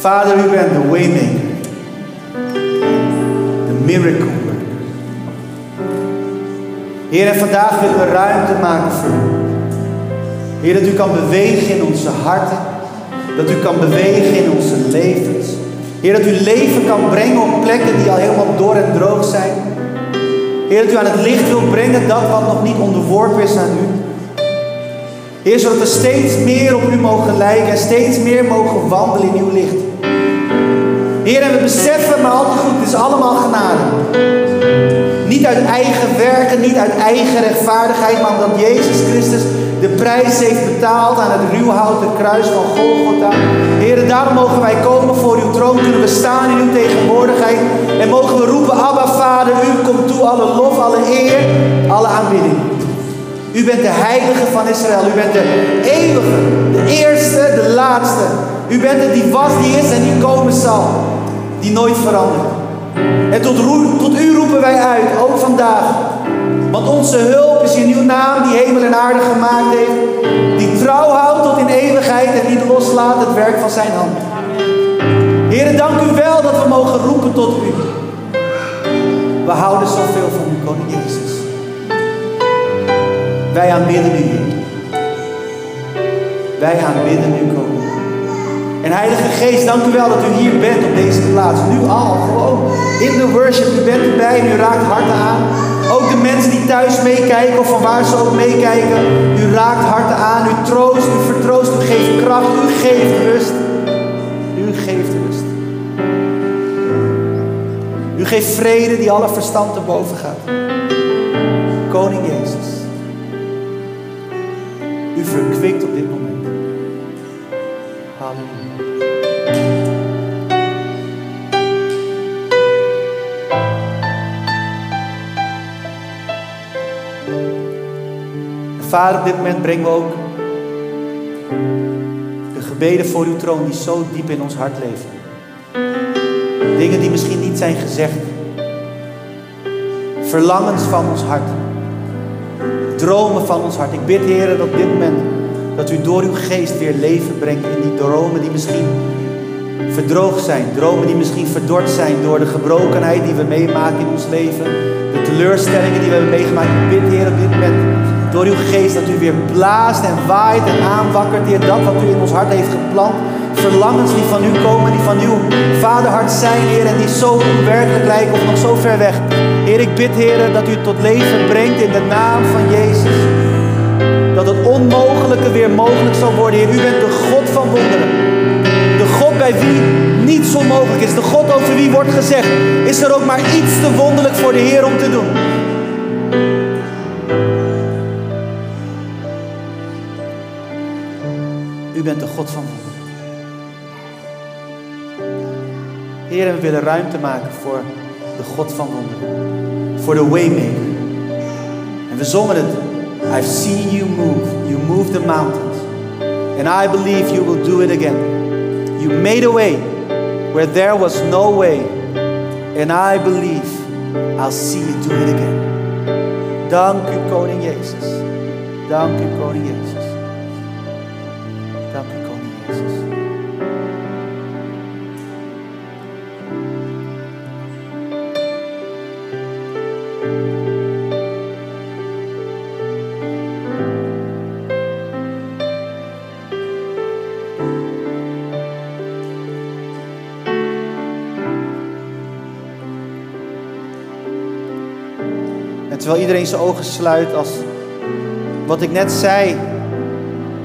Vader, u bent de waymaker. De miracle. Heer, en vandaag willen we ruimte maken voor u. Heer, dat u kan bewegen in onze harten. Dat u kan bewegen in onze levens. Heer, dat u leven kan brengen op plekken die al helemaal door en droog zijn. Heer, dat u aan het licht wil brengen dat wat nog niet onderworpen is aan u. Heer, zodat we steeds meer op u mogen lijken en steeds meer mogen wandelen in uw licht. Heer, en we beseffen, maar altijd goed, het is allemaal genade. Niet uit eigen werken, niet uit eigen rechtvaardigheid, maar omdat Jezus Christus de prijs heeft betaald aan het ruwhouten kruis van Golgotha. Heer, daarom mogen wij komen voor uw troon, kunnen we staan in uw tegenwoordigheid en mogen we roepen, Abba Vader, u komt toe alle lof, alle eer, alle aanbidding. U bent de heilige van Israël, u bent de eeuwige, de eerste, de laatste. U bent het die was, die is en die komen zal, die nooit verandert. En tot, tot u roepen wij uit, ook vandaag. Want onze hulp is in uw naam, die hemel en aarde gemaakt heeft. Die trouw houdt tot in eeuwigheid en niet loslaat het werk van zijn hand. Heren, dank u wel dat we mogen roepen tot u. We houden zoveel van u, koning Jezus. Wij aanbidden u, Wij aanbidden u, koning. En Heilige Geest, dank u wel dat u hier bent op deze plaats. Nu al, gewoon in de worship. U bent erbij en u raakt harten aan. Ook de mensen die thuis meekijken of van waar ze ook meekijken. U raakt harten aan, u troost, u vertroost, u geeft kracht, u geeft rust. U geeft rust. U geeft vrede die alle verstand te boven gaat. Koning Jezus. U verkwikt Vader, op dit moment brengen we ook de gebeden voor uw troon die zo diep in ons hart leven. Dingen die misschien niet zijn gezegd. Verlangens van ons hart. Dromen van ons hart. Ik bid, Heer, dat op dit moment dat u door uw geest weer leven brengt in die dromen die misschien verdroogd zijn. Dromen die misschien verdord zijn door de gebrokenheid die we meemaken in ons leven. De teleurstellingen die we hebben meegemaakt. Ik bid, Heer, op dit moment door uw geest dat u weer blaast en waait en aanwakkert, Heer, dat wat u in ons hart heeft geplant. Verlangens die van u komen, die van uw vaderhart zijn, Heer, en die zo onwerkelijk lijken of nog zo ver weg. Heer, ik bid, Heer, dat u het tot leven brengt in de naam van Jezus. Dat het onmogelijke weer mogelijk zal worden, Heer. U bent de God van wonderen. De God bij wie niets onmogelijk is. De God over wie wordt gezegd, is er ook maar iets te wonderlijk voor de Heer om te doen. U bent de God van wonderen. Heer, we willen ruimte maken voor de God van wonderen. Voor de waymaker. En we zongen het. I've seen you move. You move the mountains. And I believe you will do it again. You made a way where there was no way. And I believe I'll see you do it again. Dank u, Koning Jezus. Dank u, Koning Jezus. Terwijl iedereen zijn ogen sluit als wat ik net zei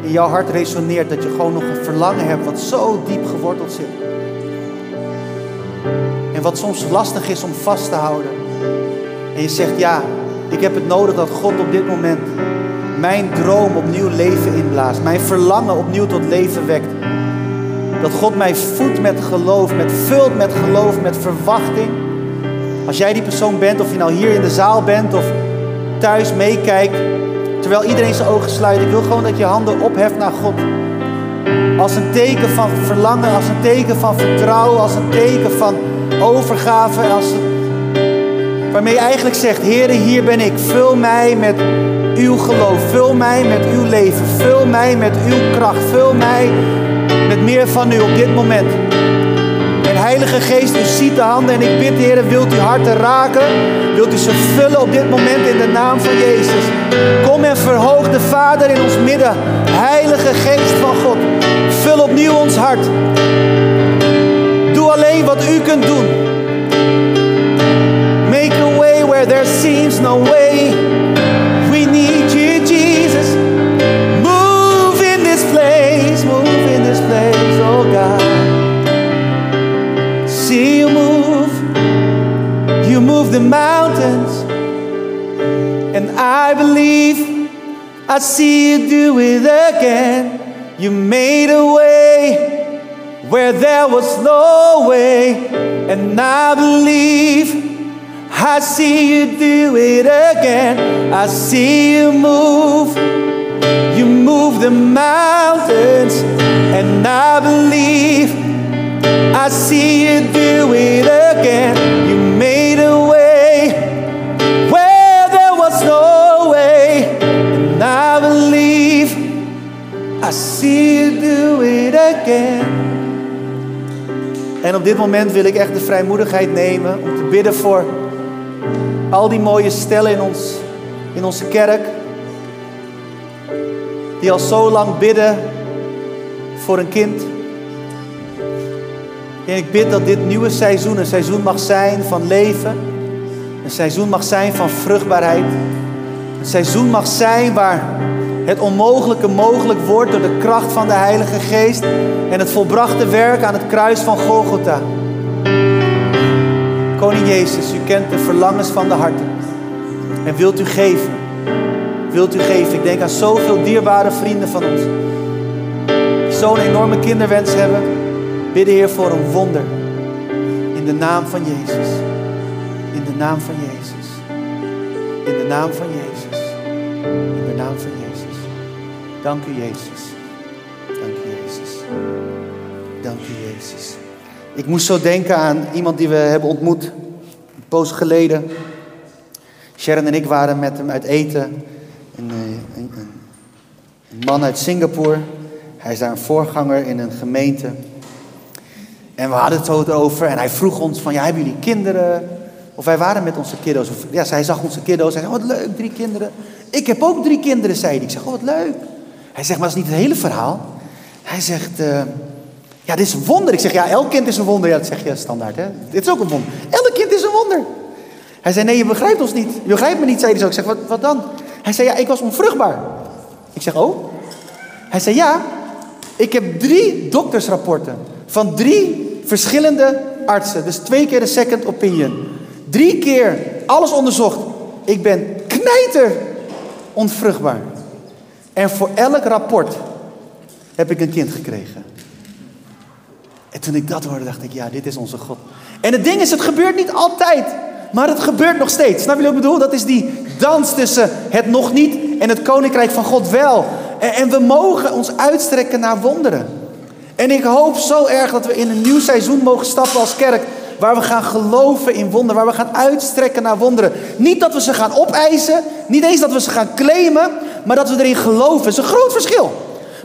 in jouw hart resoneert, dat je gewoon nog een verlangen hebt wat zo diep geworteld zit. En wat soms lastig is om vast te houden. En je zegt, ja, ik heb het nodig dat God op dit moment mijn droom opnieuw leven inblaast. Mijn verlangen opnieuw tot leven wekt. Dat God mij voedt met geloof, met vult met geloof, met verwachting. Als jij die persoon bent, of je nou hier in de zaal bent of thuis meekijkt, terwijl iedereen zijn ogen sluit, ik wil gewoon dat je handen opheft naar God. Als een teken van verlangen, als een teken van vertrouwen, als een teken van overgave, als waarmee je eigenlijk zegt, Heere, hier ben ik, vul mij met uw geloof, vul mij met uw leven, vul mij met uw kracht, vul mij met meer van u op dit moment. Heilige Geest, u ziet de handen en ik bid, Heer, wilt u harten raken? Wilt u ze vullen op dit moment in de naam van Jezus? Kom en verhoog de Vader in ons midden. Heilige Geest van God, vul opnieuw ons hart. Doe alleen wat u kunt doen. Make a way where there seems no way. I see you do it again. You made a way where there was no way. And I believe I see you do it again. I see you move. You move the mountains. And I believe I see you do it again. You made do it again. En op dit moment wil ik echt de vrijmoedigheid nemen om te bidden voor al die mooie stellen in, ons, in onze kerk. Die al zo lang bidden voor een kind. En ik bid dat dit nieuwe seizoen een seizoen mag zijn van leven. Een seizoen mag zijn van vruchtbaarheid. Een seizoen mag zijn waar het onmogelijke mogelijk wordt door de kracht van de Heilige Geest en het volbrachte werk aan het kruis van Golgotha. Koning Jezus, u kent de verlangens van de harten. En wilt u geven? Wilt u geven? Ik denk aan zoveel dierbare vrienden van ons. Die zo'n enorme kinderwens hebben. Bidden Heer voor een wonder. In de naam van Jezus. In de naam van Jezus. In de naam van Jezus. In de naam van Jezus. Dank u Jezus. Dank u Jezus. Dank u Jezus. Ik moest zo denken aan iemand die we hebben ontmoet. Een poos geleden. Sharon en ik waren met hem uit eten. Een, eh, een, een, man uit Singapore. Hij is daar een voorganger in een gemeente. En we hadden het over. En hij vroeg ons van, ja, hebben jullie kinderen? Of wij waren met onze kiddo's. Of, ja, hij zag onze kiddo's. Hij zei, oh, wat leuk, drie kinderen. Ik heb ook drie kinderen, zei hij. Ik zeg, oh, wat leuk. Hij zegt, maar dat is niet het hele verhaal. Hij zegt, uh, ja, dit is een wonder. Ik zeg, ja, elk kind is een wonder. Ja, dat zeg je standaard, hè. Dit is ook een wonder. Elk kind is een wonder. Hij zei, nee, je begrijpt ons niet. Je begrijpt me niet, zei hij zo. Ik zeg, wat, wat dan? Hij zei, ja, ik was onvruchtbaar. Ik zeg, oh? Hij zei, ja, ik heb drie doktersrapporten van drie verschillende artsen. Dus twee keer de second opinion. Drie keer alles onderzocht. Ik ben knijter onvruchtbaar. En voor elk rapport heb ik een kind gekregen. En toen ik dat hoorde, dacht ik, ja, dit is onze God. En het ding is, het gebeurt niet altijd. Maar het gebeurt nog steeds. Snap je wat ik bedoel? Dat is die dans tussen het nog niet en het koninkrijk van God wel. En, en we mogen ons uitstrekken naar wonderen. En ik hoop zo erg dat we in een nieuw seizoen mogen stappen als kerk. Waar we gaan geloven in wonderen. Waar we gaan uitstrekken naar wonderen. Niet dat we ze gaan opeisen. Niet eens dat we ze gaan claimen. Maar dat we erin geloven. Dat is een groot verschil.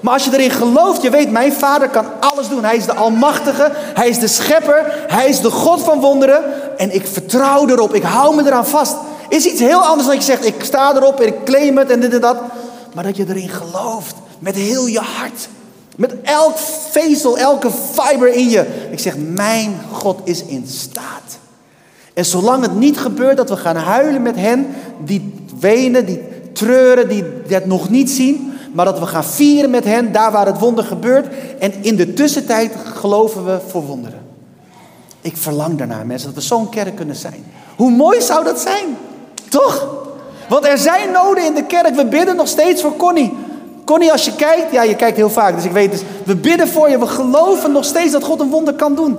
Maar als je erin gelooft, je weet, mijn vader kan alles doen. Hij is de Almachtige, hij is de Schepper, hij is de God van wonderen. En ik vertrouw erop, ik hou me eraan vast. Is iets heel anders dan je zegt, ik sta erop en ik claim het en dit en dat. Maar dat je erin gelooft, met heel je hart. Met elk vezel, elke fiber in je. Ik zeg, mijn God is in staat. En zolang het niet gebeurt dat we gaan huilen met hen die wenen, die treuren, die het nog niet zien. Maar dat we gaan vieren met hen daar waar het wonder gebeurt. En in de tussentijd geloven we voor wonderen. Ik verlang daarna, mensen, dat we zo'n kerk kunnen zijn. Hoe mooi zou dat zijn? Toch? Want er zijn noden in de kerk. We bidden nog steeds voor Connie. Connie, als je kijkt, ja, je kijkt heel vaak, dus ik weet dus, we bidden voor je, we geloven nog steeds dat God een wonder kan doen.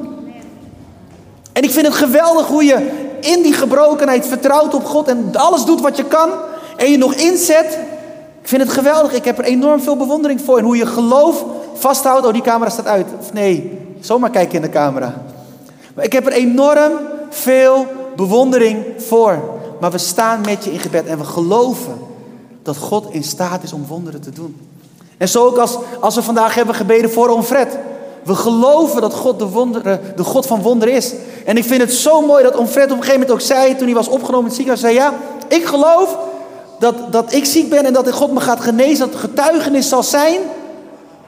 En ik vind het geweldig hoe je in die gebrokenheid vertrouwt op God en alles doet wat je kan en je nog inzet. Ik vind het geweldig, ik heb er enorm veel bewondering voor en hoe je geloof vasthoudt. Oh, die camera staat uit. Of nee, zomaar kijken in de camera. Maar ik heb er enorm veel bewondering voor. Maar we staan met je in gebed en we geloven dat God in staat is om wonderen te doen. En zo ook als, als we vandaag hebben gebeden voor Onfred. We geloven dat God de, wonderen, de God van wonderen is. En ik vind het zo mooi dat Omfred op een gegeven moment ook zei, toen hij was opgenomen in het ziekenhuis, zei ja, ik geloof dat, dat ik ziek ben en dat God me gaat genezen, dat getuigenis zal zijn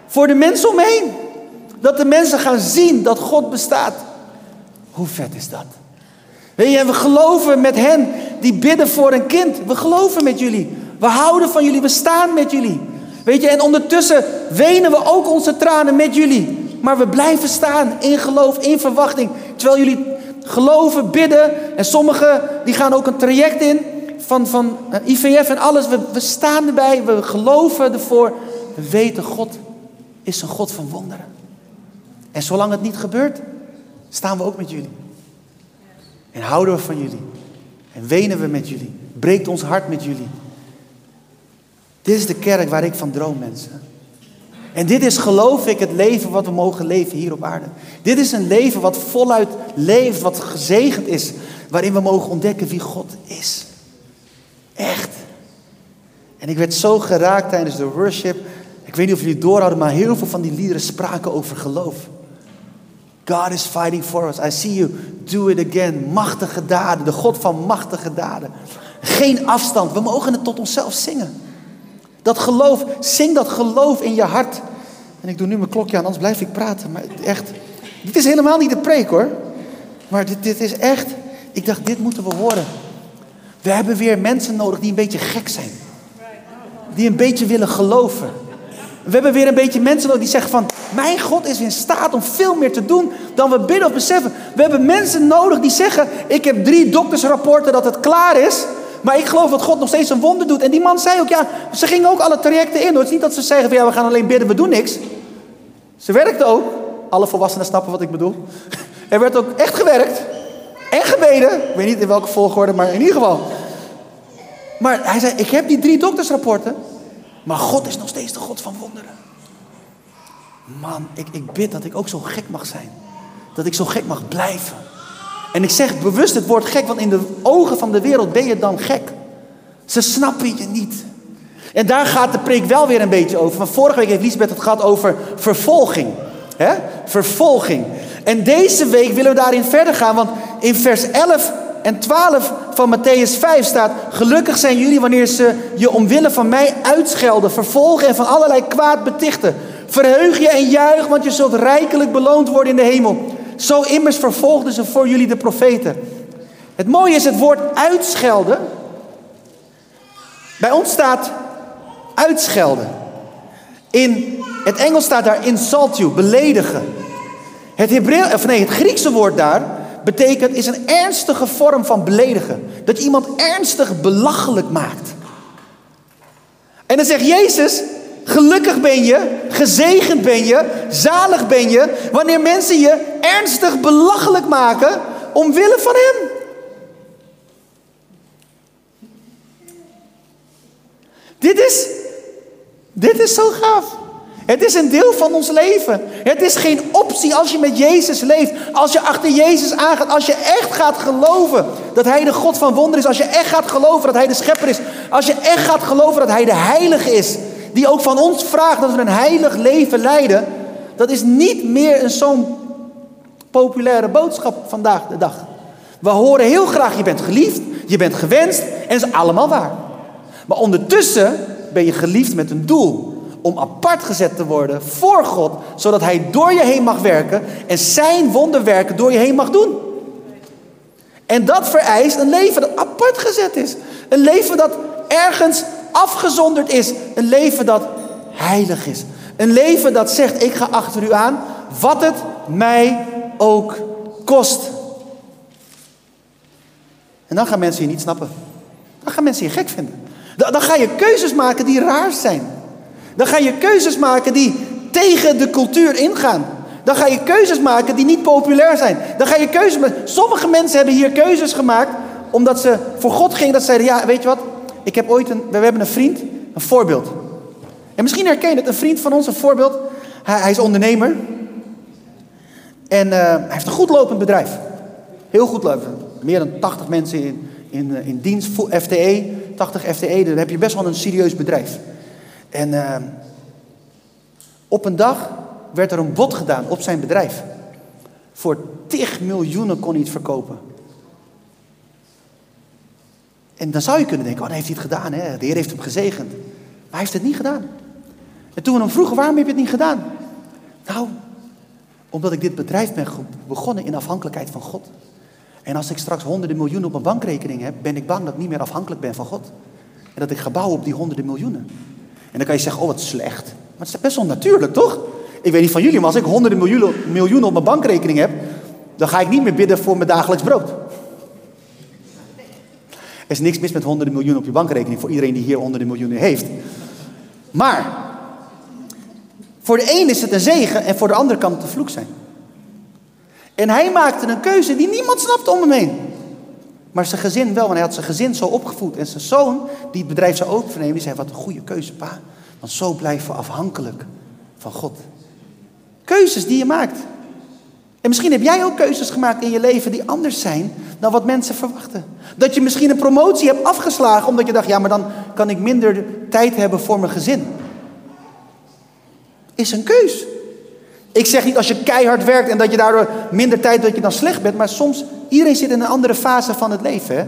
voor de mensen om me heen. Dat de mensen gaan zien dat God bestaat. Hoe vet is dat? Weet je, en we geloven met hen die bidden voor een kind. We geloven met jullie. We houden van jullie. We staan met jullie. Weet je, en ondertussen wenen we ook onze tranen met jullie. Maar we blijven staan in geloof, in verwachting. Terwijl jullie geloven, bidden. En sommigen die gaan ook een traject in van, van eh, IVF en alles. We, we staan erbij, we geloven ervoor. We weten, God is een God van wonderen. En zolang het niet gebeurt, staan we ook met jullie. En houden we van jullie. En wenen we met jullie. Breekt ons hart met jullie. Dit is de kerk waar ik van droom, mensen. En dit is, geloof ik, het leven wat we mogen leven hier op aarde. Dit is een leven wat voluit leeft, wat gezegend is, waarin we mogen ontdekken wie God is. Echt. En ik werd zo geraakt tijdens de worship. Ik weet niet of jullie het door hadden, maar heel veel van die liederen spraken over geloof. God is fighting for us. I see you do it again. Machtige daden, de God van machtige daden. Geen afstand. We mogen het tot onszelf zingen. Dat geloof, zing dat geloof in je hart. En ik doe nu mijn klokje aan, anders blijf ik praten. Maar echt, dit is helemaal niet de preek hoor. Maar dit, dit is echt, ik dacht, dit moeten we horen. We hebben weer mensen nodig die een beetje gek zijn. Die een beetje willen geloven. We hebben weer een beetje mensen nodig die zeggen van... Mijn God is in staat om veel meer te doen dan we bidden of beseffen. We hebben mensen nodig die zeggen... Ik heb drie doktersrapporten dat het klaar is... Maar ik geloof dat God nog steeds een wonder doet. En die man zei ook, ja, ze gingen ook alle trajecten in. Het is niet dat ze zeggen van, ja, we gaan alleen bidden, we doen niks. Ze werkte ook. Alle volwassenen snappen wat ik bedoel. Er werd ook echt gewerkt. En gebeden. Ik weet niet in welke volgorde, maar in ieder geval. Maar hij zei, ik heb die drie doktersrapporten. Maar God is nog steeds de God van wonderen. Man, ik, ik bid dat ik ook zo gek mag zijn. Dat ik zo gek mag blijven. En ik zeg bewust het woord gek, want in de ogen van de wereld ben je dan gek. Ze snappen je niet. En daar gaat de preek wel weer een beetje over. Van vorige week heeft Liesbeth het gehad over vervolging. Hè? Vervolging. En deze week willen we daarin verder gaan, want in vers 11 en 12 van Matthäus 5 staat: Gelukkig zijn jullie wanneer ze je omwille van mij uitschelden, vervolgen en van allerlei kwaad betichten. Verheug je en juich, want je zult rijkelijk beloond worden in de hemel. Zo immers vervolgden ze voor jullie de profeten. Het mooie is het woord uitschelden. Bij ons staat uitschelden. In het Engels staat daar insult you, beledigen. Het, Hebreeuw, of nee, het Griekse woord daar betekent, is een ernstige vorm van beledigen. Dat je iemand ernstig belachelijk maakt. En dan zegt Jezus, gelukkig ben je, gezegend ben je, zalig ben je, wanneer mensen je ernstig belachelijk maken omwille van Hem. Dit is, dit is zo gaaf. Het is een deel van ons leven. Het is geen optie als je met Jezus leeft. Als je achter Jezus aangaat. Als je echt gaat geloven dat Hij de God van wonder is. Als je echt gaat geloven dat Hij de schepper is. Als je echt gaat geloven dat Hij de heilige is. Die ook van ons vraagt dat we een heilig leven leiden. Dat is niet meer een zo'n populaire boodschap vandaag de dag. We horen heel graag, je bent geliefd, je bent gewenst en is allemaal waar. Maar ondertussen ben je geliefd met een doel om apart gezet te worden voor God, zodat Hij door je heen mag werken en Zijn wonderwerken door je heen mag doen. En dat vereist een leven dat apart gezet is. Een leven dat ergens afgezonderd is. Een leven dat heilig is. Een leven dat zegt: Ik ga achter u aan, wat het mij ook kost. En dan gaan mensen je niet snappen. Dan gaan mensen je gek vinden. Dan ga je keuzes maken die raar zijn. Dan ga je keuzes maken die tegen de cultuur ingaan. Dan ga je keuzes maken die niet populair zijn. Dan ga je keuzes maken. Sommige mensen hebben hier keuzes gemaakt omdat ze voor God gingen. Dat ze zeiden, ja, weet je wat? Ik heb ooit een, we hebben een vriend, een voorbeeld. En misschien herken je het, een vriend van ons, een voorbeeld. Hij, hij is ondernemer. En uh, hij heeft een goed lopend bedrijf. Heel goed lopend. Meer dan 80 mensen in, in, in dienst, FTE, 80 FTE. Dan heb je best wel een serieus bedrijf. En uh, op een dag werd er een bod gedaan op zijn bedrijf. Voor tig miljoenen kon hij het verkopen. En dan zou je kunnen denken, oh, dan heeft hij het gedaan. Hè? De Heer heeft hem gezegend. Maar hij heeft het niet gedaan. En toen we hem vroegen, waarom heb je het niet gedaan? Nou, omdat ik dit bedrijf ben begonnen in afhankelijkheid van God. En als ik straks honderden miljoenen op mijn bankrekening heb, ben ik bang dat ik niet meer afhankelijk ben van God. En dat ik ga bouwen op die honderden miljoenen. En dan kan je zeggen, oh wat slecht. Maar het is best wel natuurlijk, toch? Ik weet niet van jullie, maar als ik honderden miljoenen op mijn bankrekening heb, dan ga ik niet meer bidden voor mijn dagelijks brood. Er is niks mis met honderden miljoenen op je bankrekening voor iedereen die hier honderden miljoenen heeft. Maar voor de een is het een zegen en voor de andere kan het een vloek zijn. En hij maakte een keuze die niemand snapte om hem heen. Maar zijn gezin wel, want hij had zijn gezin zo opgevoed. En zijn zoon, die het bedrijf zou overnemen, die zei: Wat een goede keuze, pa. Want zo blijven we afhankelijk van God. Keuzes die je maakt. En misschien heb jij ook keuzes gemaakt in je leven die anders zijn dan wat mensen verwachten. Dat je misschien een promotie hebt afgeslagen omdat je dacht: Ja, maar dan kan ik minder tijd hebben voor mijn gezin. Is een keus. Ik zeg niet als je keihard werkt en dat je daardoor minder tijd dat je dan slecht bent, maar soms, iedereen zit in een andere fase van het leven. Hè?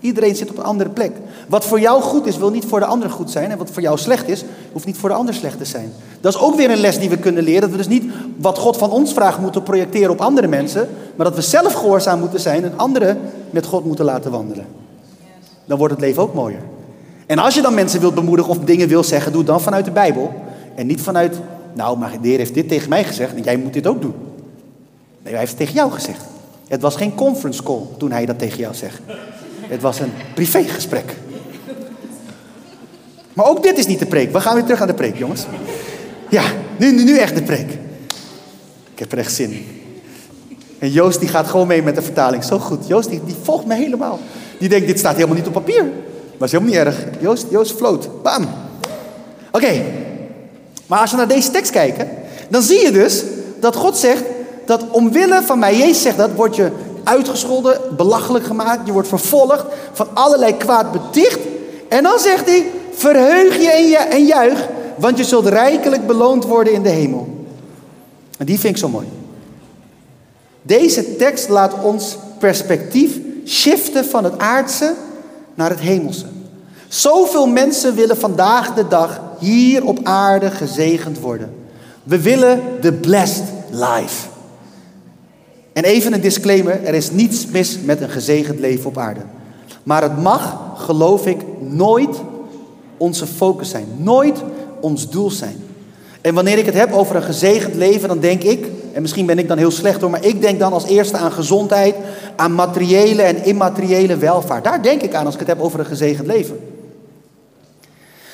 Iedereen zit op een andere plek. Wat voor jou goed is, wil niet voor de ander goed zijn. En wat voor jou slecht is, hoeft niet voor de ander slecht te zijn. Dat is ook weer een les die we kunnen leren. Dat we dus niet wat God van ons vraagt moeten projecteren op andere mensen. Maar dat we zelf gehoorzaam moeten zijn en anderen met God moeten laten wandelen. Dan wordt het leven ook mooier. En als je dan mensen wilt bemoedigen of dingen wil zeggen, doe het dan vanuit de Bijbel. En niet vanuit nou, maar de Heer heeft dit tegen mij gezegd en jij moet dit ook doen. Nee, hij heeft het tegen jou gezegd. Het was geen conference call toen hij dat tegen jou zegt. Het was een privégesprek. Maar ook dit is niet de preek. We gaan weer terug aan de preek, jongens. Ja, nu, nu, echt de preek. Ik heb er echt zin in. En Joost die gaat gewoon mee met de vertaling. Zo goed. Joost die, die volgt me helemaal. Die denkt, dit staat helemaal niet op papier. Maar is helemaal niet erg. Joost, Joost floot. Bam. Oké, maar als we naar deze tekst kijken, dan zie je dus dat God zegt dat omwille van mij, Jezus zegt dat, word je uitgescholden, belachelijk gemaakt, je wordt vervolgd, van allerlei kwaad beticht. En dan zegt hij, verheug je en, juich, want je zult rijkelijk beloond worden in de hemel. En die vind ik zo mooi. Deze tekst laat ons perspectief shiften van het aardse naar het hemelse. Zoveel mensen willen vandaag de dag hier op aarde gezegend worden. We willen de blessed life. En even een disclaimer: er is niets mis met een gezegend leven op aarde. Maar het mag, geloof ik, nooit onze focus zijn. Nooit ons doel zijn. En wanneer ik het heb over een gezegend leven, dan denk ik, en misschien ben ik dan heel slecht hoor, maar ik denk dan als eerste aan gezondheid, aan materiële en immateriële welvaart. Daar denk ik aan als ik het heb over een gezegend leven.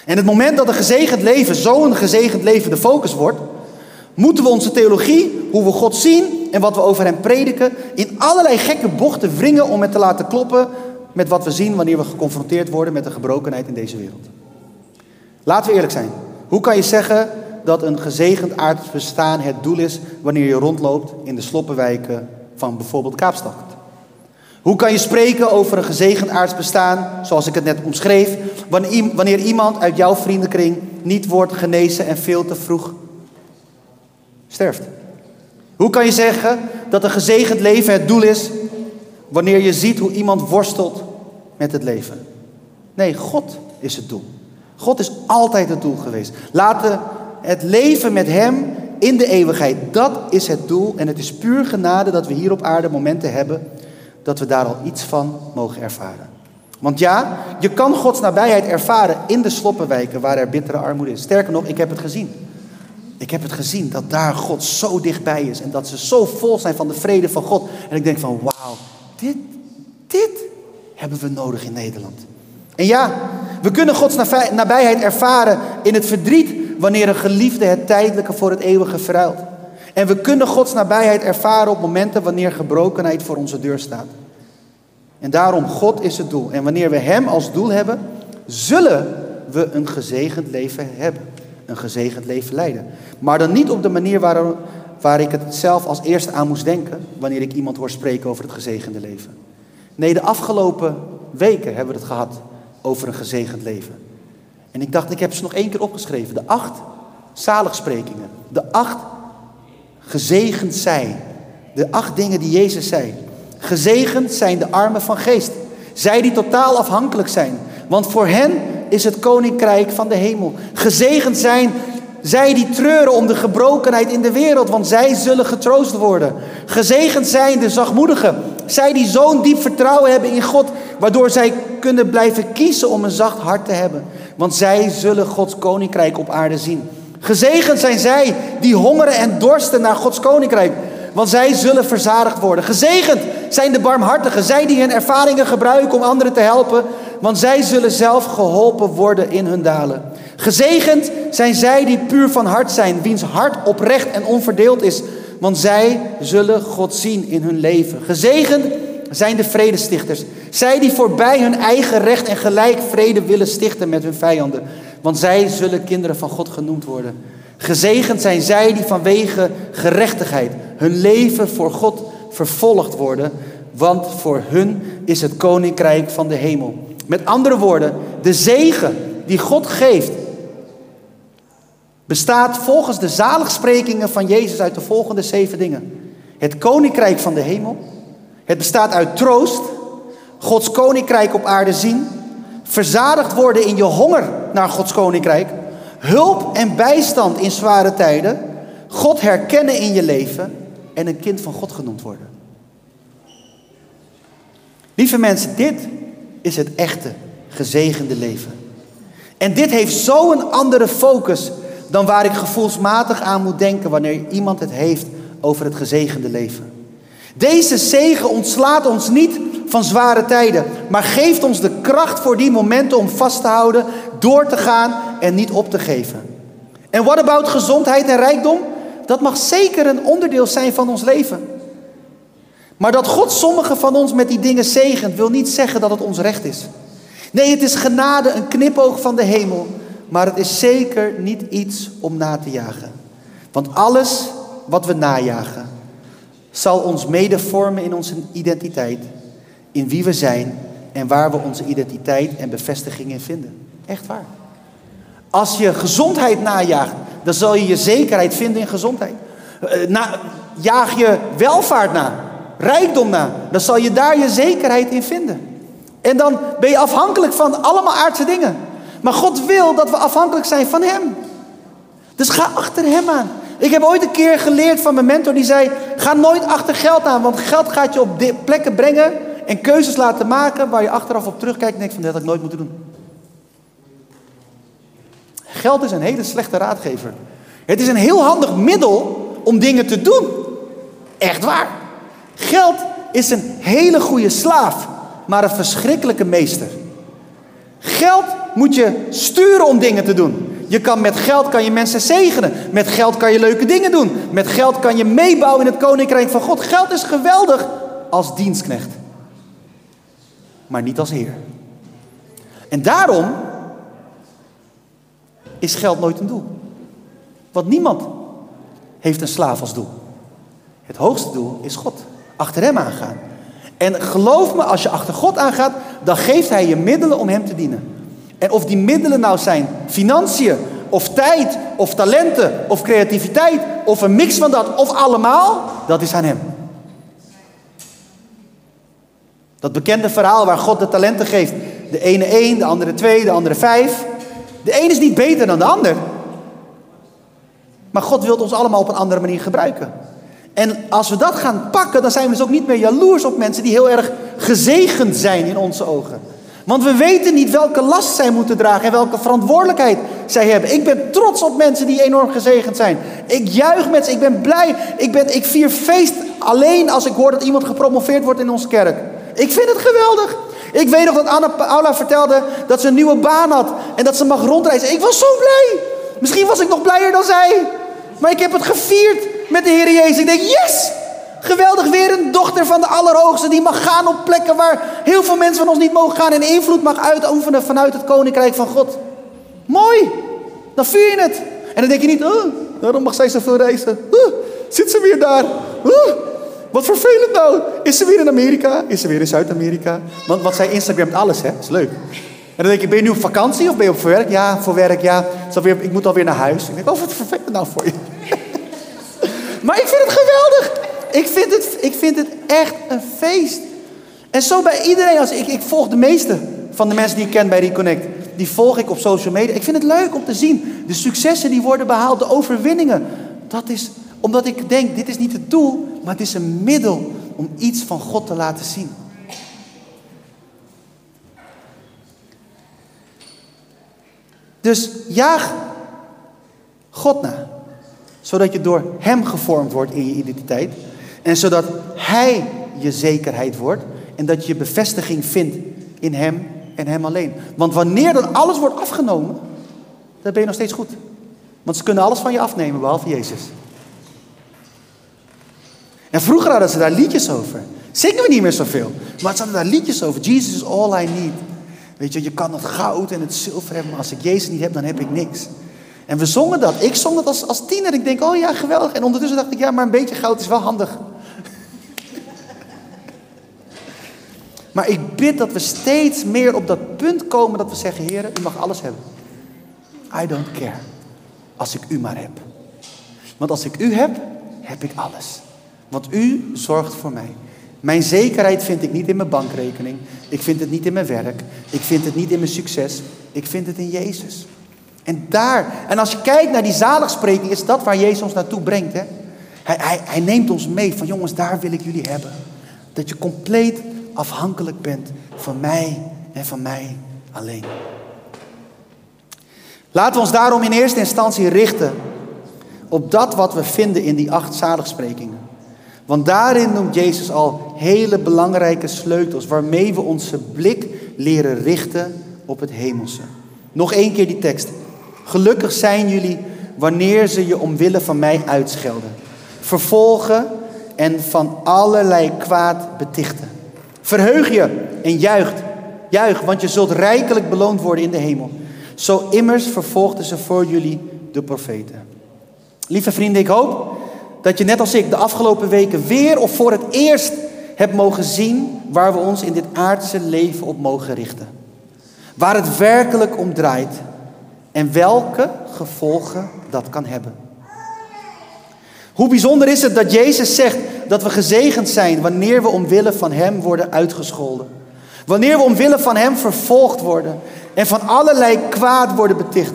En het moment dat een gezegend leven zo'n gezegend leven de focus wordt, moeten we onze theologie, hoe we God zien en wat we over hem prediken, in allerlei gekke bochten wringen om het te laten kloppen met wat we zien wanneer we geconfronteerd worden met de gebrokenheid in deze wereld. Laten we eerlijk zijn. Hoe kan je zeggen dat een gezegend aards bestaan het doel is wanneer je rondloopt in de sloppenwijken van bijvoorbeeld Kaapstad? Hoe kan je spreken over een gezegend aards bestaan, zoals ik het net omschreef, wanneer iemand uit jouw vriendenkring niet wordt genezen en veel te vroeg sterft? Hoe kan je zeggen dat een gezegend leven het doel is, wanneer je ziet hoe iemand worstelt met het leven? Nee, God is het doel. God is altijd het doel geweest. Laten het leven met Hem in de eeuwigheid, dat is het doel. En het is puur genade dat we hier op aarde momenten hebben dat we daar al iets van mogen ervaren. Want ja, je kan Gods nabijheid ervaren in de sloppenwijken waar er bittere armoede is. Sterker nog, ik heb het gezien. Ik heb het gezien dat daar God zo dichtbij is en dat ze zo vol zijn van de vrede van God. En ik denk van wauw, dit, dit hebben we nodig in Nederland. En ja, we kunnen Gods nabijheid ervaren in het verdriet wanneer een geliefde het tijdelijke voor het eeuwige verruilt. En we kunnen Gods nabijheid ervaren op momenten wanneer gebrokenheid voor onze deur staat. En daarom, God is het doel. En wanneer we Hem als doel hebben, zullen we een gezegend leven hebben. Een gezegend leven leiden. Maar dan niet op de manier waar, waar ik het zelf als eerste aan moest denken, wanneer ik iemand hoor spreken over het gezegende leven. Nee, de afgelopen weken hebben we het gehad over een gezegend leven. En ik dacht, ik heb ze nog één keer opgeschreven. De acht zaligsprekingen. De acht Gezegend zij. De acht dingen die Jezus zei. Gezegend zijn de armen van geest. Zij die totaal afhankelijk zijn. Want voor hen is het koninkrijk van de hemel. Gezegend zijn zij die treuren om de gebrokenheid in de wereld, want zij zullen getroost worden. Gezegend zijn de zachtmoedigen. Zij die zo'n diep vertrouwen hebben in God, waardoor zij kunnen blijven kiezen om een zacht hart te hebben. Want zij zullen Gods koninkrijk op aarde zien. Gezegend zijn zij die hongeren en dorsten naar Gods koninkrijk, want zij zullen verzadigd worden. Gezegend zijn de barmhartigen, zij die hun ervaringen gebruiken om anderen te helpen, want zij zullen zelf geholpen worden in hun dalen. Gezegend zijn zij die puur van hart zijn, wiens hart oprecht en onverdeeld is, want zij zullen God zien in hun leven. Gezegend zijn de vredestichters, zij die voorbij hun eigen recht en gelijk vrede willen stichten met hun vijanden, want zij zullen kinderen van God genoemd worden. Gezegend zijn zij die vanwege gerechtigheid hun leven voor God vervolgd worden, want voor hun is het koninkrijk van de hemel. Met andere woorden, de zegen die God geeft bestaat volgens de zaligsprekingen van Jezus uit de volgende zeven dingen. Het koninkrijk van de hemel. Het bestaat uit troost, Gods koninkrijk op aarde zien, verzadigd worden in je honger naar Gods koninkrijk, hulp en bijstand in zware tijden, God herkennen in je leven en een kind van God genoemd worden. Lieve mensen, dit is het echte gezegende leven. En dit heeft zo'n andere focus dan waar ik gevoelsmatig aan moet denken wanneer iemand het heeft over het gezegende leven. Deze zegen ontslaat ons niet van zware tijden, maar geeft ons de kracht voor die momenten om vast te houden, door te gaan en niet op te geven. En wat about gezondheid en rijkdom? Dat mag zeker een onderdeel zijn van ons leven. Maar dat God sommige van ons met die dingen zegent, wil niet zeggen dat het ons recht is. Nee, het is genade, een knipoog van de hemel. Maar het is zeker niet iets om na te jagen. Want alles wat we najagen, zal ons mede vormen in onze identiteit. In wie we zijn en waar we onze identiteit en bevestiging in vinden. Echt waar. Als je gezondheid najaagt, dan zal je je zekerheid vinden in gezondheid. Eh, na, jaag je welvaart na, rijkdom na, dan zal je daar je zekerheid in vinden. En dan ben je afhankelijk van allemaal aardse dingen. Maar God wil dat we afhankelijk zijn van Hem. Dus ga achter Hem aan. Ik heb ooit een keer geleerd van mijn mentor die zei: Ga nooit achter geld aan, want geld gaat je op plekken brengen en keuzes laten maken waar je achteraf op terugkijkt en denkt: van, Dat had ik nooit moeten doen. Geld is een hele slechte raadgever. Het is een heel handig middel om dingen te doen. Echt waar. Geld is een hele goede slaaf, maar een verschrikkelijke meester. Geld moet je sturen om dingen te doen. Je kan met geld kan je mensen zegenen. Met geld kan je leuke dingen doen. Met geld kan je meebouwen in het koninkrijk van God. Geld is geweldig als dienstknecht. Maar niet als heer. En daarom is geld nooit een doel. Want niemand heeft een slaaf als doel. Het hoogste doel is God. Achter hem aangaan. En geloof me, als je achter God aangaat, dan geeft hij je middelen om hem te dienen. En of die middelen nou zijn financiën, of tijd, of talenten, of creativiteit, of een mix van dat, of allemaal, dat is aan hem. Dat bekende verhaal waar God de talenten geeft. De ene één, de andere twee, de andere vijf. De een is niet beter dan de ander. Maar God wil ons allemaal op een andere manier gebruiken. En als we dat gaan pakken, dan zijn we dus ook niet meer jaloers op mensen die heel erg gezegend zijn in onze ogen. Want we weten niet welke last zij moeten dragen en welke verantwoordelijkheid zij hebben. Ik ben trots op mensen die enorm gezegend zijn. Ik juich met ze, ik ben blij. Ik, ben, ik vier feest alleen als ik hoor dat iemand gepromoveerd wordt in onze kerk. Ik vind het geweldig. Ik weet nog dat Anna Paula vertelde dat ze een nieuwe baan had en dat ze mag rondreizen. Ik was zo blij. Misschien was ik nog blijer dan zij. Maar ik heb het gevierd met de Heer Jezus. Ik denk, yes! Geweldig weer een dochter van de Allerhoogste die mag gaan op plekken waar heel veel mensen van ons niet mogen gaan en invloed mag uitoefenen vanuit het Koninkrijk van God. Mooi! Dan vier je het. En dan denk je niet, oh, waarom mag zij zoveel reizen? Oh, zit ze weer daar? Oh, wat vervelend nou. Is ze weer in Amerika? Is ze weer in Zuid-Amerika? Want, wat zij Instagramt alles, hè? is leuk. En dan denk je, ben je nu op vakantie of ben je op werk? Ja, voor werk, ja. ik moet alweer naar huis. Ik denk, oh, wat vervelend nou voor je. Maar ik vind het geweldig. Ik vind het, ik vind het echt een feest. En zo bij iedereen. Als ik, ik volg de meeste van de mensen die ik ken bij Reconnect. Die volg ik op social media. Ik vind het leuk om te zien. De successen die worden behaald. De overwinningen. Dat is omdat ik denk, dit is niet het doel. Maar het is een middel om iets van God te laten zien. Dus jaag God na. Zodat je door Hem gevormd wordt in je identiteit. En zodat Hij je zekerheid wordt. En dat je bevestiging vindt in Hem en Hem alleen. Want wanneer dan alles wordt afgenomen, dan ben je nog steeds goed. Want ze kunnen alles van je afnemen, behalve Jezus. En vroeger hadden ze daar liedjes over. Zingen we niet meer zoveel. Maar ze hadden daar liedjes over. Jesus is all I need. Weet je, je kan het goud en het zilver hebben, maar als ik Jezus niet heb, dan heb ik niks. En we zongen dat. Ik zong dat als, als tiener. Ik denk, oh ja, geweldig. En ondertussen dacht ik, ja, maar een beetje goud is wel handig. maar ik bid dat we steeds meer op dat punt komen dat we zeggen, Heer, u mag alles hebben. I don't care. Als ik u maar heb. Want als ik u heb, heb ik alles. Want u zorgt voor mij. Mijn zekerheid vind ik niet in mijn bankrekening. Ik vind het niet in mijn werk. Ik vind het niet in mijn succes. Ik vind het in Jezus. En daar, en als je kijkt naar die zaligspreking, is dat waar Jezus ons naartoe brengt. Hè? Hij, hij, hij neemt ons mee van jongens, daar wil ik jullie hebben. Dat je compleet afhankelijk bent van mij en van mij alleen. Laten we ons daarom in eerste instantie richten op dat wat we vinden in die acht zaligsprekingen. Want daarin noemt Jezus al hele belangrijke sleutels waarmee we onze blik leren richten op het hemelse. Nog één keer die tekst. Gelukkig zijn jullie wanneer ze je omwille van mij uitschelden, vervolgen en van allerlei kwaad betichten. Verheug je en juicht, juich, want je zult rijkelijk beloond worden in de hemel. Zo immers vervolgden ze voor jullie de profeten. Lieve vrienden, ik hoop dat je net als ik de afgelopen weken weer of voor het eerst hebt mogen zien waar we ons in dit aardse leven op mogen richten. Waar het werkelijk om draait en welke gevolgen dat kan hebben. Hoe bijzonder is het dat Jezus zegt dat we gezegend zijn wanneer we omwille van Hem worden uitgescholden. Wanneer we omwille van Hem vervolgd worden en van allerlei kwaad worden beticht.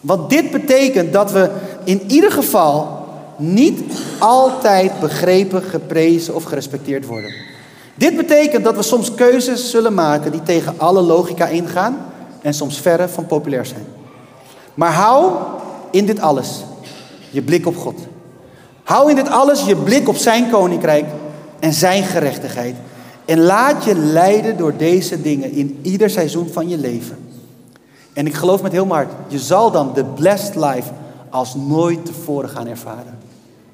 Want dit betekent dat we in ieder geval niet altijd begrepen, geprezen of gerespecteerd worden. Dit betekent dat we soms keuzes zullen maken die tegen alle logica ingaan en soms verre van populair zijn. Maar hou in dit alles je blik op God. Hou in dit alles je blik op zijn koninkrijk en zijn gerechtigheid. En laat je leiden door deze dingen in ieder seizoen van je leven. En ik geloof met heel hart, je zal dan de blessed life als nooit tevoren gaan ervaren.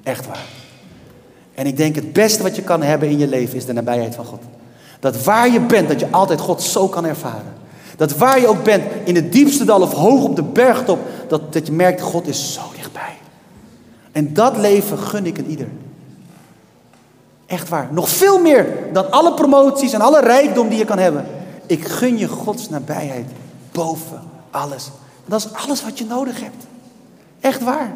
Echt waar. En ik denk het beste wat je kan hebben in je leven is de nabijheid van God. Dat waar je bent, dat je altijd God zo kan ervaren. Dat waar je ook bent, in het diepste dal of hoog op de bergtop, dat, dat je merkt, God is zo dichtbij. En dat leven gun ik een ieder. Echt waar. Nog veel meer dan alle promoties en alle rijkdom die je kan hebben. Ik gun je Gods nabijheid boven alles. Dat is alles wat je nodig hebt. Echt waar.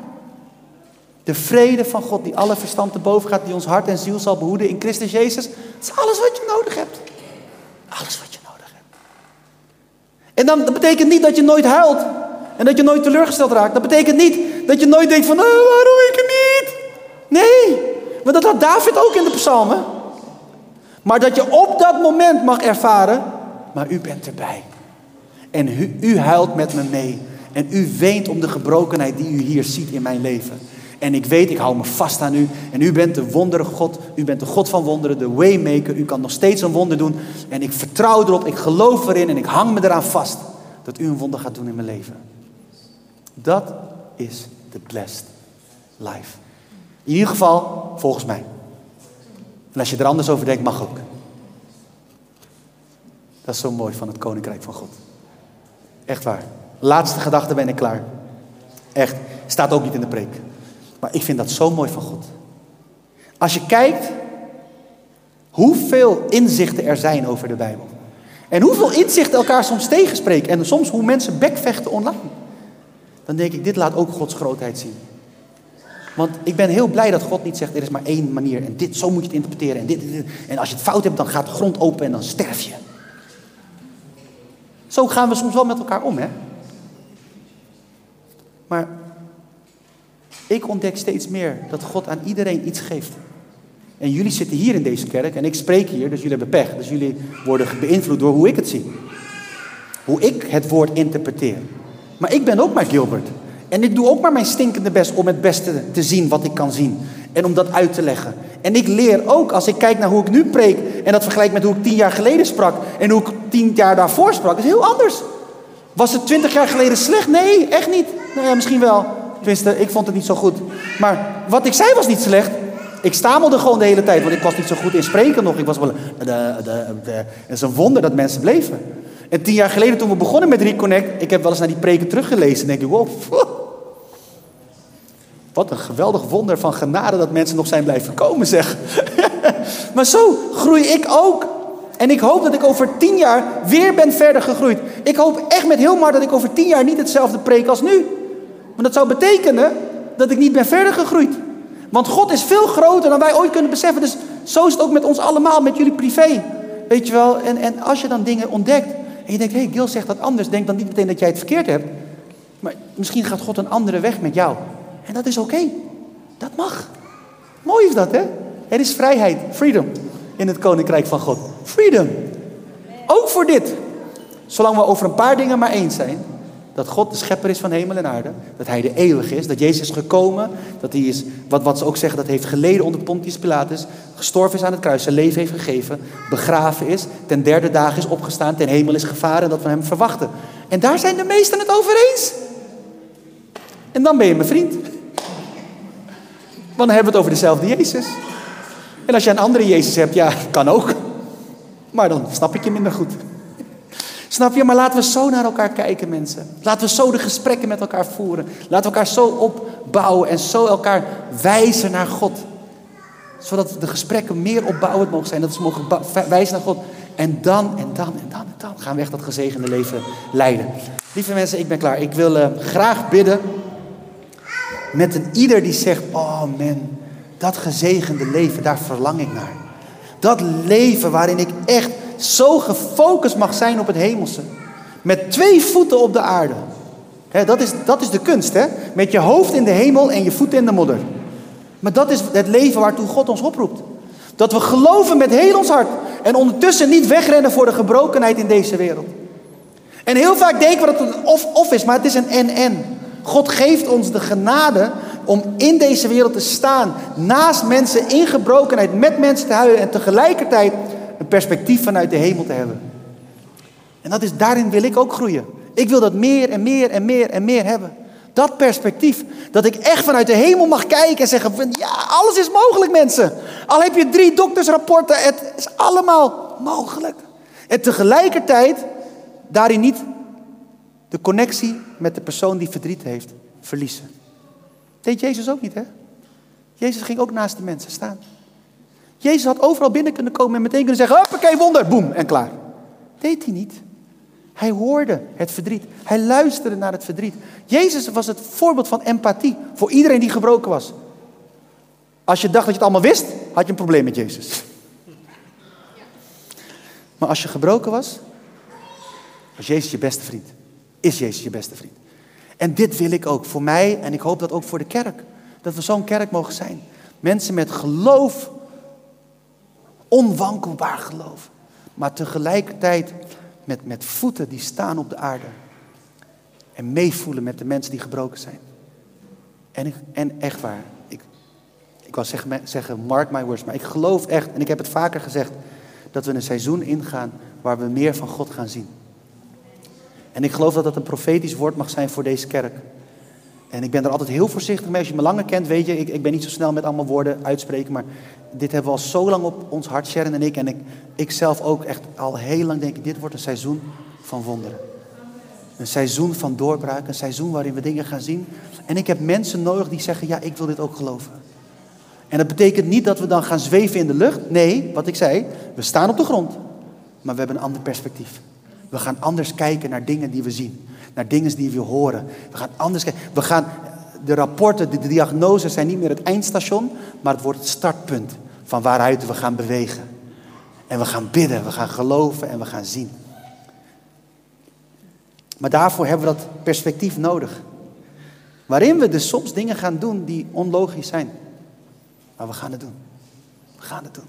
De vrede van God die alle verstand te boven gaat, die ons hart en ziel zal behoeden in Christus Jezus. Dat is alles wat je nodig hebt. Alles wat je nodig hebt. En dan, dat betekent niet dat je nooit huilt. En dat je nooit teleurgesteld raakt. Dat betekent niet dat je nooit denkt van, oh, waarom ik het niet? Nee, want dat had David ook in de psalmen. Maar dat je op dat moment mag ervaren, maar u bent erbij. En u, u huilt met me mee. En u weent om de gebrokenheid die u hier ziet in mijn leven. En ik weet, ik hou me vast aan u. En u bent de wondere God. U bent de God van wonderen, de waymaker. U kan nog steeds een wonder doen. En ik vertrouw erop, ik geloof erin en ik hang me eraan vast. Dat u een wonder gaat doen in mijn leven. Dat is de blessed life. In ieder geval, volgens mij. En als je er anders over denkt, mag ook. Dat is zo mooi van het koninkrijk van God. Echt waar. Laatste gedachte ben ik klaar. Echt. Staat ook niet in de preek. Maar ik vind dat zo mooi van God. Als je kijkt hoeveel inzichten er zijn over de Bijbel. En hoeveel inzichten elkaar soms tegenspreken. En soms hoe mensen bekvechten online. Dan denk ik, dit laat ook Gods grootheid zien. Want ik ben heel blij dat God niet zegt, er is maar één manier en dit, zo moet je het interpreteren. En, dit, dit, dit. en als je het fout hebt, dan gaat de grond open en dan sterf je. Zo gaan we soms wel met elkaar om, hè? Maar ik ontdek steeds meer dat God aan iedereen iets geeft. En jullie zitten hier in deze kerk en ik spreek hier, dus jullie hebben pech. Dus jullie worden beïnvloed door hoe ik het zie. Hoe ik het woord interpreteer. Maar ik ben ook maar Gilbert. En ik doe ook maar mijn stinkende best om het beste te zien wat ik kan zien. En om dat uit te leggen. En ik leer ook als ik kijk naar hoe ik nu preek. En dat vergelijk met hoe ik tien jaar geleden sprak. En hoe ik tien jaar daarvoor sprak. is heel anders. Was het twintig jaar geleden slecht? Nee, echt niet. Nou ja, misschien wel. Ik vond het niet zo goed. Maar wat ik zei was niet slecht. Ik stamelde gewoon de hele tijd, want ik was niet zo goed in spreken nog. Ik was wel, de, het is een wonder dat mensen bleven. En tien jaar geleden toen we begonnen met Reconnect, ik heb wel eens naar die preken teruggelezen en denk ik, wat een geweldig wonder van genade dat mensen nog zijn blijven komen, zeg. maar zo groei ik ook. En ik hoop dat ik over tien jaar weer ben verder gegroeid. Ik hoop echt met heel hard dat ik over tien jaar niet hetzelfde preek als nu. Want dat zou betekenen dat ik niet ben verder gegroeid. Want God is veel groter dan wij ooit kunnen beseffen. Dus zo is het ook met ons allemaal, met jullie privé. Weet je wel? En, en als je dan dingen ontdekt en je denkt, hé, hey, Gil zegt dat anders, denk dan niet meteen dat jij het verkeerd hebt. Maar misschien gaat God een andere weg met jou. En dat is oké. Dat mag. Mooi is dat, hè? Er is vrijheid, freedom, in het koninkrijk van God. Freedom. Ook voor dit. Zolang we over een paar dingen maar eens zijn. Dat God de schepper is van hemel en aarde. Dat hij de eeuwige is. Dat Jezus is gekomen. Dat hij is, wat, wat ze ook zeggen, dat hij heeft geleden onder Pontius Pilatus. Gestorven is aan het kruis. Zijn leven heeft gegeven. Begraven is. Ten derde dag is opgestaan. Ten hemel is gevaren. En dat we hem verwachten. En daar zijn de meesten het over eens. En dan ben je mijn vriend. Want dan hebben we het over dezelfde Jezus. En als je een andere Jezus hebt, ja, kan ook. Maar dan snap ik je minder goed. Snap je? Maar laten we zo naar elkaar kijken, mensen. Laten we zo de gesprekken met elkaar voeren. Laten we elkaar zo opbouwen en zo elkaar wijzen naar God. Zodat de gesprekken meer opbouwend mogen zijn. Dat we mogen wijzen naar God. En dan, en dan, en dan, en dan gaan we echt dat gezegende leven leiden. Lieve mensen, ik ben klaar. Ik wil uh, graag bidden met een ieder die zegt: Oh man, dat gezegende leven, daar verlang ik naar. Dat leven waarin ik echt zo gefocust mag zijn op het hemelse. Met twee voeten op de aarde. dat, is, dat is de kunst, hè? Met je hoofd in de hemel en je voeten in de modder. Maar dat is het leven waartoe God ons oproept. Dat we geloven met heel ons hart. En ondertussen niet wegrennen voor de gebrokenheid in deze wereld. En heel vaak denken we dat het een of-of is, maar het is een en-en. God geeft ons de genade om in deze wereld te staan. Naast mensen in gebrokenheid, met mensen te huilen en tegelijkertijd een perspectief vanuit de hemel te hebben. En dat is, daarin wil ik ook groeien. Ik wil dat meer en meer en meer en meer hebben. Dat perspectief. Dat ik echt vanuit de hemel mag kijken en zeggen: ja, alles is mogelijk, mensen. Al heb je drie doktersrapporten, het is allemaal mogelijk. En tegelijkertijd daarin niet de connectie met de persoon die verdriet heeft verliezen. Deed Jezus ook niet, hè? Jezus ging ook naast de mensen staan. Jezus had overal binnen kunnen komen en meteen kunnen zeggen: Hoppakee, wonder, boem, en klaar. Deed hij niet. Hij hoorde het verdriet. Hij luisterde naar het verdriet. Jezus was het voorbeeld van empathie voor iedereen die gebroken was. Als je dacht dat je het allemaal wist, had je een probleem met Jezus. Maar als je gebroken was, was Jezus je beste vriend. Is Jezus je beste vriend. En dit wil ik ook voor mij en ik hoop dat ook voor de kerk. Dat we zo'n kerk mogen zijn. Mensen met geloof Onwankelbaar geloof. Maar tegelijkertijd met, met voeten die staan op de aarde. En meevoelen met de mensen die gebroken zijn. En, en echt waar. Ik, ik wou zeggen, zeggen, mark my words. Maar ik geloof echt, en ik heb het vaker gezegd. Dat we een seizoen ingaan waar we meer van God gaan zien. En ik geloof dat dat een profetisch woord mag zijn voor deze kerk. En ik ben er altijd heel voorzichtig mee. Als je me langer kent, weet je, ik, ik ben niet zo snel met allemaal woorden uitspreken. Maar dit hebben we al zo lang op ons hart, Sharon en ik. En ik, ik zelf ook echt al heel lang denk ik, dit wordt een seizoen van wonderen. Een seizoen van doorbraak, een seizoen waarin we dingen gaan zien. En ik heb mensen nodig die zeggen, ja, ik wil dit ook geloven. En dat betekent niet dat we dan gaan zweven in de lucht. Nee, wat ik zei, we staan op de grond. Maar we hebben een ander perspectief. We gaan anders kijken naar dingen die we zien. Naar dingen die we horen. We gaan anders kijken. We gaan de rapporten, de diagnoses zijn niet meer het eindstation, maar het wordt het startpunt van waaruit we gaan bewegen. En we gaan bidden, we gaan geloven en we gaan zien. Maar daarvoor hebben we dat perspectief nodig. Waarin we dus soms dingen gaan doen die onlogisch zijn. Maar we gaan het doen. We gaan het doen.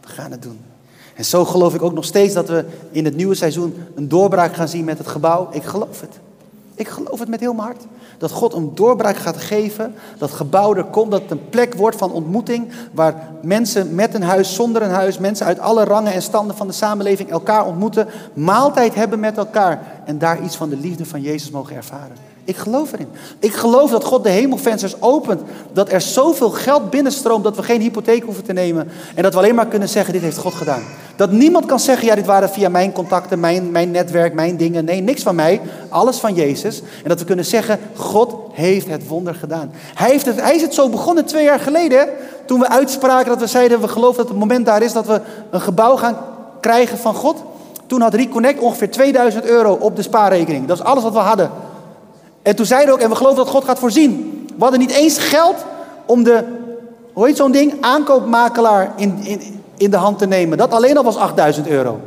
We gaan het doen. En zo geloof ik ook nog steeds dat we in het nieuwe seizoen een doorbraak gaan zien met het gebouw. Ik geloof het. Ik geloof het met heel mijn hart. Dat God een doorbraak gaat geven. Dat gebouw er komt. Dat het een plek wordt van ontmoeting. Waar mensen met een huis, zonder een huis. Mensen uit alle rangen en standen van de samenleving elkaar ontmoeten. Maaltijd hebben met elkaar. En daar iets van de liefde van Jezus mogen ervaren. Ik geloof erin. Ik geloof dat God de hemelvensters opent. Dat er zoveel geld binnenstroomt dat we geen hypotheek hoeven te nemen. En dat we alleen maar kunnen zeggen, dit heeft God gedaan. Dat niemand kan zeggen, ja dit waren via mijn contacten, mijn, mijn netwerk, mijn dingen. Nee, niks van mij. Alles van Jezus. En dat we kunnen zeggen, God heeft het wonder gedaan. Hij, heeft het, hij is het zo begonnen twee jaar geleden. Toen we uitspraken dat we zeiden, we geloven dat het moment daar is dat we een gebouw gaan krijgen van God. Toen had Reconnect ongeveer 2000 euro op de spaarrekening. Dat is alles wat we hadden. En toen zeiden ook, en we geloven dat God gaat voorzien. We hadden niet eens geld om de, hoe heet zo'n ding, aankoopmakelaar in, in, in de hand te nemen. Dat alleen al was 8000 euro.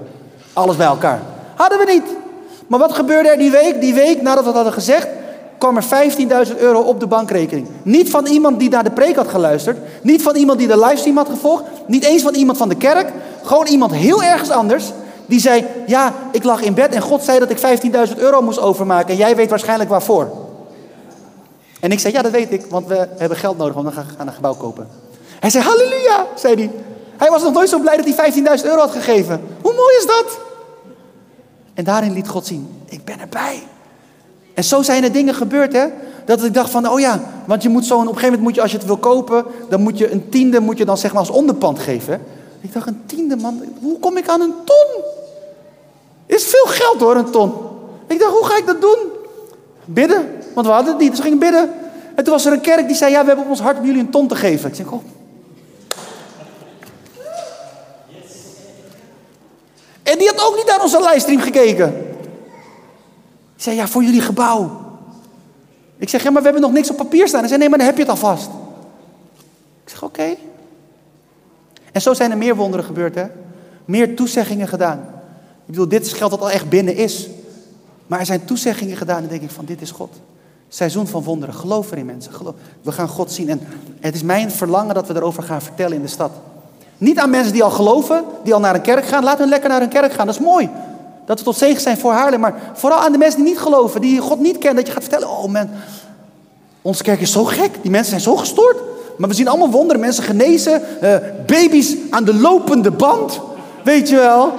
Alles bij elkaar. Hadden we niet. Maar wat gebeurde er die week? Die week nadat we dat hadden gezegd, kwam er 15.000 euro op de bankrekening. Niet van iemand die naar de preek had geluisterd. Niet van iemand die de livestream had gevolgd. Niet eens van iemand van de kerk. Gewoon iemand heel ergens anders. Die zei, ja, ik lag in bed en God zei dat ik 15.000 euro moest overmaken. En jij weet waarschijnlijk waarvoor. En ik zei, ja, dat weet ik, want we hebben geld nodig, want we gaan een gebouw kopen. Hij zei, halleluja, zei hij. Hij was nog nooit zo blij dat hij 15.000 euro had gegeven. Hoe mooi is dat? En daarin liet God zien, ik ben erbij. En zo zijn er dingen gebeurd, hè. Dat ik dacht van, oh ja, want je moet zo, op een gegeven moment moet je, als je het wil kopen, dan moet je een tiende, moet je dan zeg maar als onderpand geven. Ik dacht, een tiende man, hoe kom ik aan een ton? Is veel geld hoor, een ton. Ik dacht, hoe ga ik dat doen? Bidden, want we hadden het niet, dus gingen bidden. En toen was er een kerk die zei, ja, we hebben op ons hart om jullie een ton te geven. Ik zeg, oh. En die had ook niet naar onze livestream gekeken. Ik zei, ja, voor jullie gebouw. Ik zeg, ja, maar we hebben nog niks op papier staan. Hij zei, nee, maar dan heb je het alvast. Ik zeg, oké. En zo zijn er meer wonderen gebeurd, hè? Meer toezeggingen gedaan. Ik bedoel, dit is geld dat al echt binnen is. Maar er zijn toezeggingen gedaan en denk ik van, dit is God. Seizoen van wonderen. Geloof erin, mensen. We gaan God zien. En het is mijn verlangen dat we erover gaan vertellen in de stad. Niet aan mensen die al geloven, die al naar een kerk gaan. Laat hen lekker naar een kerk gaan. Dat is mooi. Dat we tot zegen zijn voor Haarlem. Maar vooral aan de mensen die niet geloven, die God niet kennen. Dat je gaat vertellen, oh man, onze kerk is zo gek. Die mensen zijn zo gestoord. Maar we zien allemaal wonderen. Mensen genezen. Uh, baby's aan de lopende band. Weet je wel.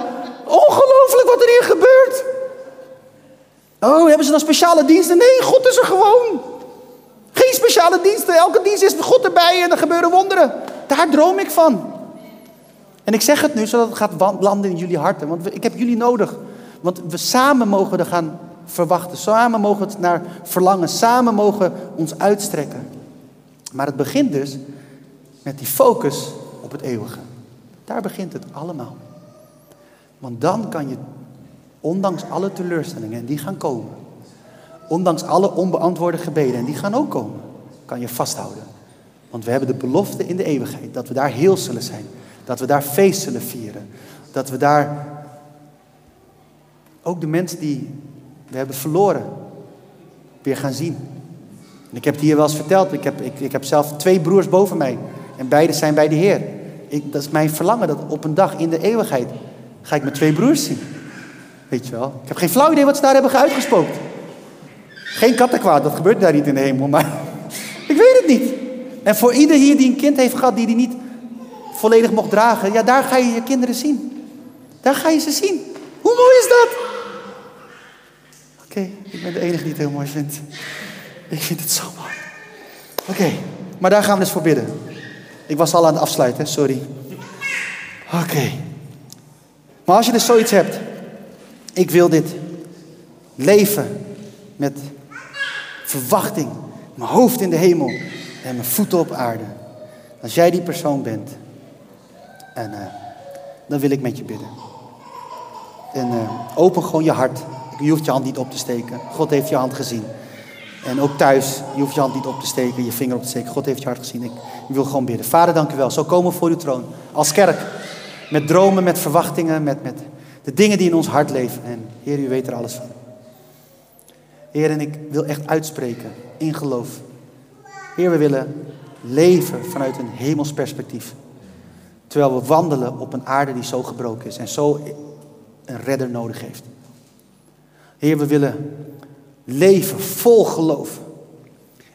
Ongelooflijk wat er hier gebeurt. Oh, hebben ze dan speciale diensten? Nee, God is er gewoon. Geen speciale diensten. Elke dienst is God erbij en er gebeuren wonderen. Daar droom ik van. En ik zeg het nu zodat het gaat landen in jullie harten. Want ik heb jullie nodig. Want we samen mogen er gaan verwachten. Samen mogen het naar verlangen. Samen mogen ons uitstrekken. Maar het begint dus met die focus op het eeuwige. Daar begint het allemaal. Want dan kan je, ondanks alle teleurstellingen, en die gaan komen, ondanks alle onbeantwoorde gebeden, en die gaan ook komen, kan je vasthouden. Want we hebben de belofte in de eeuwigheid dat we daar heel zullen zijn. Dat we daar feest zullen vieren. Dat we daar ook de mensen die we hebben verloren weer gaan zien. En ik heb het hier wel eens verteld. Ik heb, ik, ik heb zelf twee broers boven mij. En beide zijn bij de Heer. Ik, dat is mijn verlangen dat op een dag in de eeuwigheid ga ik mijn twee broers zien. Weet je wel? Ik heb geen flauw idee wat ze daar hebben uitgespookt. Geen kattenkwaad, dat gebeurt daar niet in de hemel. Maar ik weet het niet. En voor ieder hier die een kind heeft gehad die die niet volledig mocht dragen. Ja, daar ga je je kinderen zien. Daar ga je ze zien. Hoe mooi is dat? Oké, ik ben de enige die het heel mooi vindt. Ik vind het zo mooi. Oké, maar daar gaan we dus voor bidden. Ik was al aan het afsluiten, sorry. Oké. Maar als je dus zoiets hebt, ik wil dit leven met verwachting, mijn hoofd in de hemel en mijn voeten op aarde. Als jij die persoon bent, en, uh, dan wil ik met je bidden. En uh, open gewoon je hart. Je hoeft je hand niet op te steken. God heeft je hand gezien. En ook thuis, je hoeft je hand niet op te steken, je vinger op te steken. God heeft je hart gezien. Ik wil gewoon bidden. Vader, dank u wel. Zo komen we voor uw troon. Als kerk. Met dromen, met verwachtingen, met, met de dingen die in ons hart leven. En Heer, u weet er alles van. Heer, en ik wil echt uitspreken in geloof. Heer, we willen leven vanuit een hemels perspectief. Terwijl we wandelen op een aarde die zo gebroken is en zo een redder nodig heeft. Heer, we willen leven vol geloof.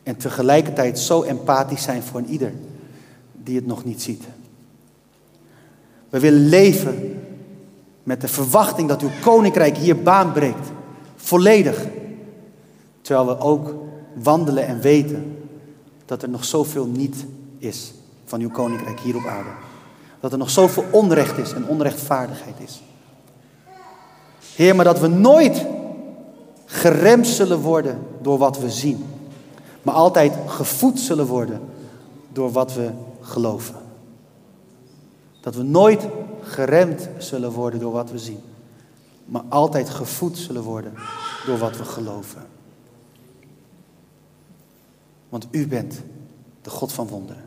En tegelijkertijd zo empathisch zijn voor een ieder die het nog niet ziet. We willen leven met de verwachting dat uw koninkrijk hier baan breekt. Volledig. Terwijl we ook wandelen en weten dat er nog zoveel niet is van uw koninkrijk hier op aarde. Dat er nog zoveel onrecht is en onrechtvaardigheid is. Heer, maar dat we nooit geremd zullen worden door wat we zien. Maar altijd gevoed zullen worden door wat we geloven. Dat we nooit geremd zullen worden door wat we zien. Maar altijd gevoed zullen worden door wat we geloven. Want u bent de God van wonderen.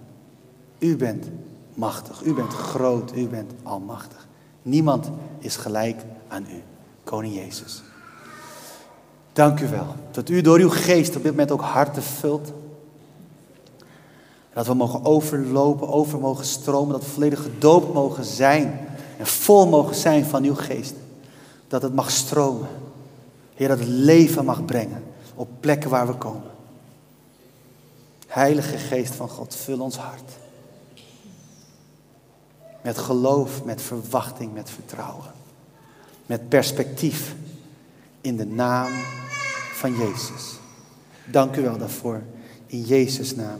U bent machtig. U bent groot. U bent almachtig. Niemand is gelijk aan u, Koning Jezus. Dank u wel dat u door uw geest op dit moment ook harten vult. Dat we mogen overlopen, over mogen stromen, dat we volledig gedoopt mogen zijn en vol mogen zijn van uw geest. Dat het mag stromen. Heer, dat het leven mag brengen op plekken waar we komen. Heilige Geest van God, vul ons hart. Met geloof, met verwachting, met vertrouwen. Met perspectief. In de naam van Jezus. Dank u wel daarvoor. In Jezus' naam.